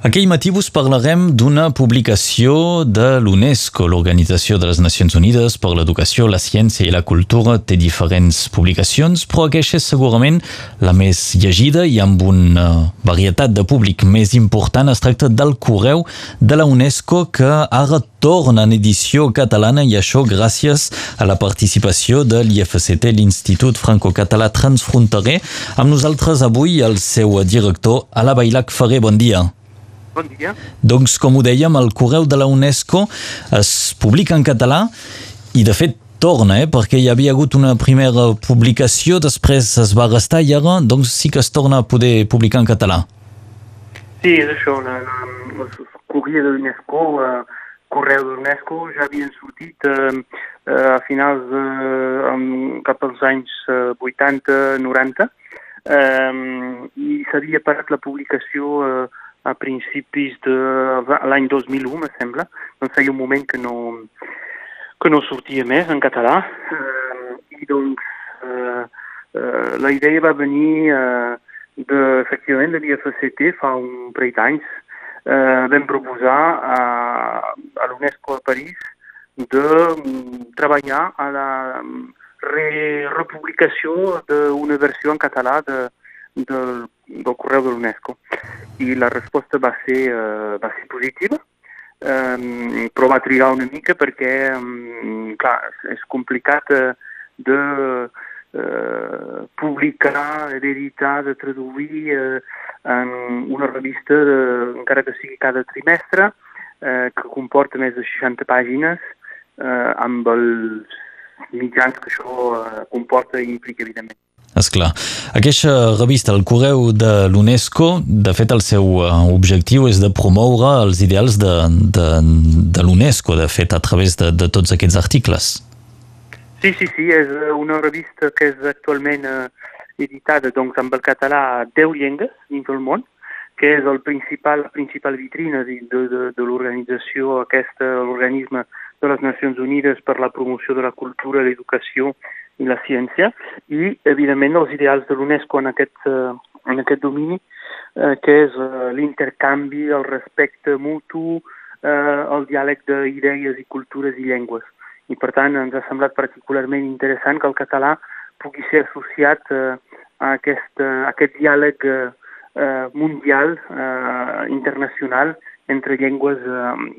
Aquell matí vos parlarem d'una publicació de l'UNESCO, l'Organització de les Nacions Unides per l'Educació, la Ciència i la Cultura. Té diferents publicacions, però aquesta és segurament la més llegida i amb una varietat de públic més important. Es tracta del correu de la UNESCO que ara torna en edició catalana i això gràcies a la participació de l'IFCT, l'Institut Franco-Català Transfronterer. Amb nosaltres avui el seu director, Ala Bailac Ferrer. Bon dia. Bon dia. Doncs, com ho dèiem, el correu de la UNESCO es publica en català i, de fet, torna, eh? perquè hi havia hagut una primera publicació, després es va restar i ara doncs, sí que es torna a poder publicar en català. Sí, és això. La, la, el correu de l'UNESCO, el correu de l'UNESCO ja havien sortit eh, a finals de, eh, cap als anys 80-90 eh, i s'havia parat la publicació eh, a principis de l'any 2001, me sembla. Doncs feia un moment que no, que no sortia més en català. Eh, I doncs eh, eh, la idea va venir eh, de, efectivament de l'IFCT fa un parell d'anys. Eh, vam proposar a, a l'UNESCO a París de mm, treballar a la re, republicació d'una versió en català de, del, del correu de l'UNESCO i la resposta va ser, uh, va ser positiva, um, però va trigar una mica perquè, um, clar, és complicat uh, de uh, publicar, d'editar, de traduir uh, en una revista, de, encara que sigui cada trimestre, uh, que comporta més de 60 pàgines, uh, amb els mitjans que això uh, comporta i implica, evidentment. És clar. Aquesta revista, el Correu de l'UNESCO, de fet el seu eh, objectiu és de promoure els ideals de, de, de l'UNESCO, de fet, a través de, de tots aquests articles. Sí, sí, sí, és una revista que és actualment eh, editada doncs, amb el català a 10 llengües dins del món, que és el principal, la principal vitrina de, de, de, de l'organització, aquesta, l'organisme de les Nacions Unides per la promoció de la cultura, l'educació i la ciència i, evidentment, els ideals de l'UNESCO en, aquest, eh, en aquest domini, eh, que és eh, l'intercanvi, el respecte mutu, el diàleg d'idees i cultures i llengües. I, per tant, ens ha semblat particularment interessant que el català pugui ser associat a, aquest, a aquest diàleg mundial, internacional, entre llengües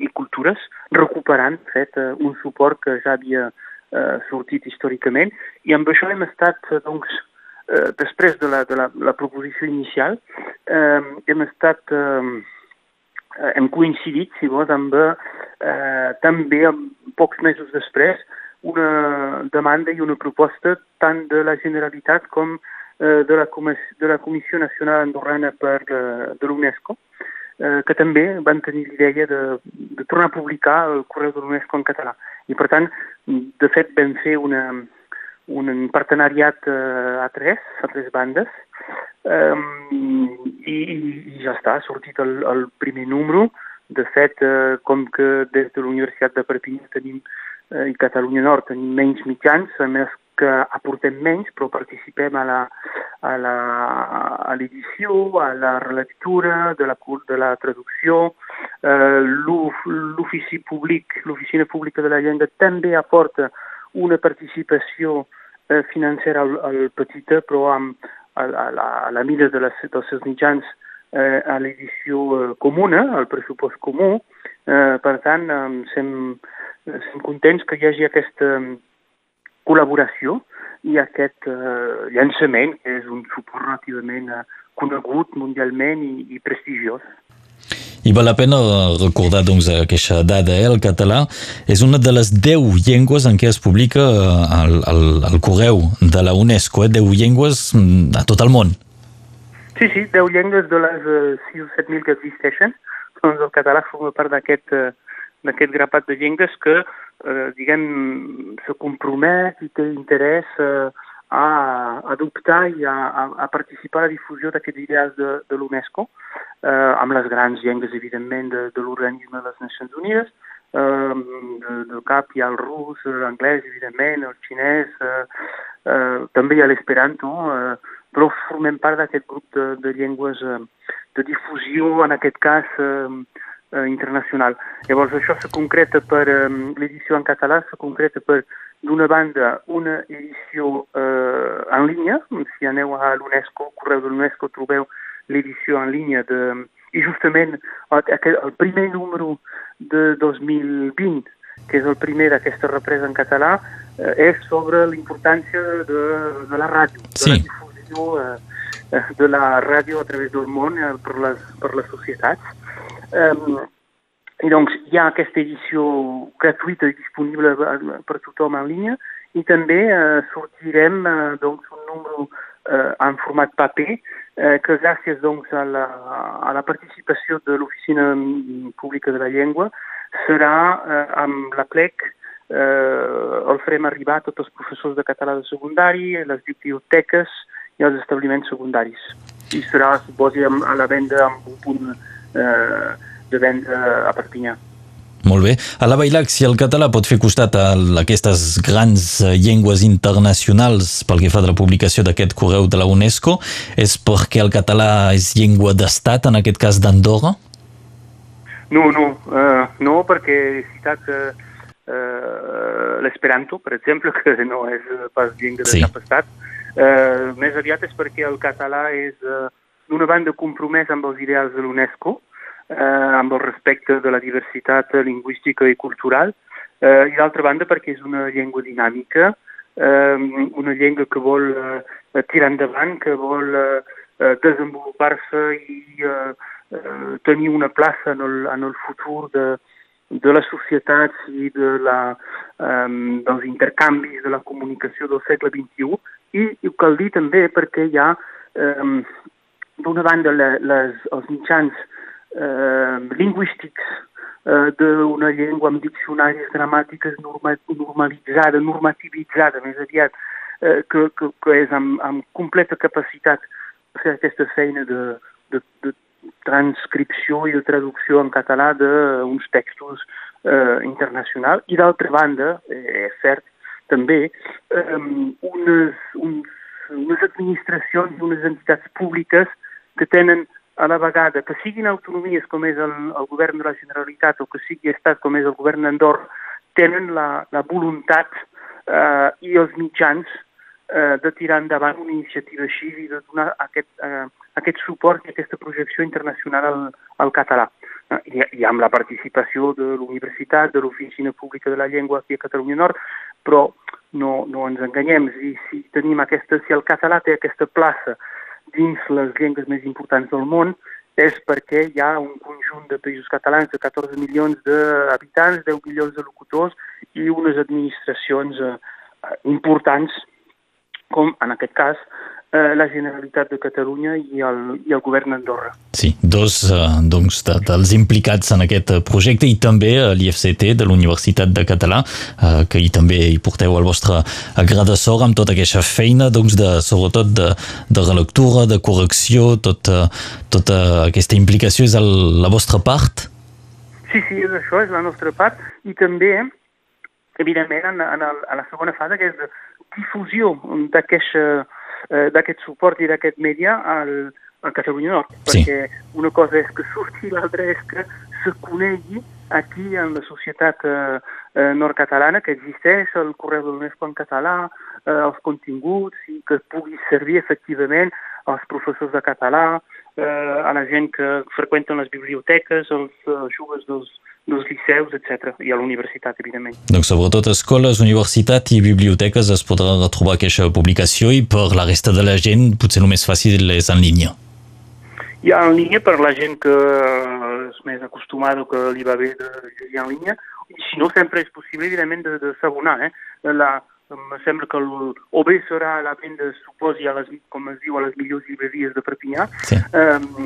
i cultures, recuperant, fet, un suport que ja havia eh, sortit històricament, i amb això hem estat, eh, doncs, eh, després de la, de la, la proposició inicial, eh, hem estat, eh, hem coincidit, si vols, amb eh, també, pocs mesos després, una demanda i una proposta tant de la Generalitat com eh, de, la de la Comissió Nacional Andorrana per, eh, de l'UNESCO, eh, que també van tenir l'idea de, de tornar a publicar el correu de l'UNESCO en català. I per tant, de fet, vam fer una, un partenariat eh, a tres, a tres bandes, eh, i, i ja està, ha sortit el, el primer número. De fet, eh, com que des de la Universitat de Perpinyà tenim eh, i Catalunya Nord tenim menys mitjans, a més que aportem menys, però participem a la, a la, a l'edició, a la relectura, de la, de la traducció. Eh, L'ofici públic, l'oficina pública de la llengua també aporta una participació eh, financera al, al petita, però amb, a, a, la, a la mida de les, dels seus mitjans eh, a l'edició eh, comuna, al pressupost comú. Eh, per tant, eh, sem, sem contents que hi hagi aquesta col·laboració i aquest eh, llançament, que és un suport relativament eh, conegut mundialment i, i prestigiós. I val la pena recordar doncs, aquesta dada, eh? el català és una de les 10 llengües en què es publica eh, el, el, el correu de la UNESCO, eh? 10 llengües mm, a tot el món. Sí, sí, 10 llengües de les eh, 6 o 7.000 que existeixen, doncs el català forma part d'aquest eh, grapat de llengües que eh, diguem, se compromet i té interès eh, a adoptar i a, a, a participar a la difusió d'aquests ideals de, de l'UNESCO, eh, amb les grans llengües, evidentment, de, de l'organisme de les Nacions Unides, eh, de, cap hi ha el rus, l'anglès, evidentment, el xinès, eh, eh, també hi ha l'esperanto, eh, però formem part d'aquest grup de, de llengües eh, de difusió, en aquest cas, eh, eh, internacional. Llavors, això se concreta per eh, l'edició en català, se concreta per, d'una banda, una edició eh, en línia, si aneu a l'UNESCO, correu de l'UNESCO, trobeu l'edició en línia de... I justament el, el primer número de 2020, que és el primer d'aquesta represa en català, eh, és sobre l'importància de, de la ràdio, de Sí. la difusió eh, eh, de la ràdio a través del món eh, per, les, per les societats. Um, I doncs hi ha aquesta edició gratuïta i disponible eh, per tothom en línia i també eh, sortirem eh, doncs, un número eh, en format paper eh, que gràcies doncs, a, la, a la participació de l'Oficina Pública de la Llengua serà eh, amb la plec eh, el farem arribar a tots els professors de català de secundari, les biblioteques i els establiments secundaris. I serà, suposi, a la venda amb un punt eh, de venda a Perpinyà. Molt bé. A la Bailac, si el català pot fer costat a aquestes grans eh, llengües internacionals pel que fa de la publicació d'aquest correu de la UNESCO, és perquè el català és llengua d'estat, en aquest cas d'Andorra? No, no, eh, no, perquè és veritat que eh, l'esperanto, per exemple, que no és pas llengua de Sí. cap estat, eh, més aviat és perquè el català és, eh, d'una banda, compromès amb els ideals de l'UNESCO, eh, amb el respecte de la diversitat lingüística i cultural, eh, i d'altra banda perquè és una llengua dinàmica, eh, una llengua que vol eh, tirar endavant, que vol eh, eh, desenvolupar-se i eh, eh, tenir una plaça en el, en el futur de, de les societats i de la, eh, dels intercanvis de la comunicació del segle XXI i, i ho cal dir també perquè hi ha eh, d'una banda le, les, els mitjans eh, lingüístics eh, d'una llengua amb diccionaris gramàtiques norma, normalitzada, normativitzada més aviat, eh, que, que, que és amb, amb completa capacitat de fer aquesta feina de, de, de transcripció i de traducció en català d'uns textos eh, internacionals. I d'altra banda, eh, és cert, també, eh, unes, uns, unes administracions i unes entitats públiques que tenen a la vegada, que siguin autonomies com és el, el govern de la Generalitat o que sigui estat com és el govern d'Andorra, tenen la, la voluntat eh, i els mitjans eh, de tirar endavant una iniciativa així i de donar aquest, eh, aquest suport i aquesta projecció internacional al, al català. Eh, I, I amb la participació de l'Universitat, de l'Oficina Pública de la Llengua aquí a Catalunya Nord, però no, no ens enganyem, si, si tenim aquesta, si el català té aquesta plaça dins les llengües més importants del món, és perquè hi ha un conjunt de països catalans de 14 milions d'habitants, 10 milions de locutors i unes administracions eh, importants com en aquest cas la Generalitat de Catalunya i el, i el govern d'Andorra. Sí, dos eh, doncs, de, dels implicats en aquest eh, projecte i també eh, l'IFCT de l'Universitat de Català, eh, que hi també hi porteu el vostre gra de sort amb tota aquesta feina, doncs, de, sobretot de, de relectura, de correcció, tot, eh, tota aquesta implicació és el, la vostra part? Sí, sí, és això, és la nostra part, i també, evidentment, en, en, el, en la segona fase, que és de difusió d'aquest eh, d'aquest suport i d'aquest mèdia al, al Catalunya Nord, Sí. perquè una cosa és que surti l'altra és que se conegui aquí en la societat eh, eh, nord-catalana que existeix el correu de l'UNESCO en català, eh, els continguts i que pugui servir efectivament als professors de català, eh, a la gent que freqüenten les biblioteques, als, als joves dels, dels liceus, etc. i a la universitat, evidentment. Doncs sobretot escoles, universitat i biblioteques es podrà retrobar aquesta publicació i per la resta de la gent potser el més fàcil és en línia. Hi ha en línia per la gent que és més acostumada o que li va bé de llegir en línia, i si no sempre és possible, evidentment, de, de s'abonar. Eh? La, em sembla que el, o bé serà la venda, suposi, a les, com es diu, a les millors llibreries de Perpinyà, Sí. um,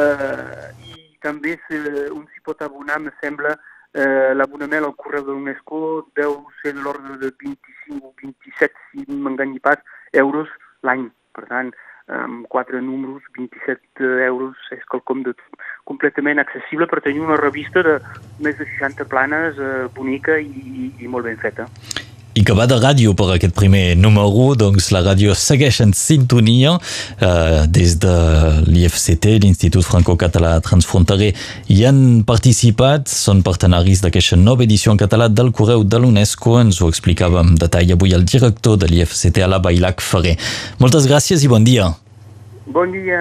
uh, i també se, un s'hi pot abonar, me sembla, uh, l'abonament al correu de l'UNESCO deu ser de l'ordre de 25 o 27, si m'enganyi pas, euros l'any. Per tant, amb quatre números, 27 euros, és quelcom de completament accessible per tenir una revista de més de 60 planes, eh, bonica i, i molt ben feta. I que va de ràdio per aquest primer número, doncs la ràdio segueix en sintonia eh, des de l'IFCT, l'Institut Franco-Català Transfronterer, hi han participat, són partenaris d'aquesta nova edició en català del Correu de l'UNESCO, ens ho explicava amb detall avui el director de l'IFCT a la Bailac Ferrer. Moltes gràcies i bon dia. Bon dia.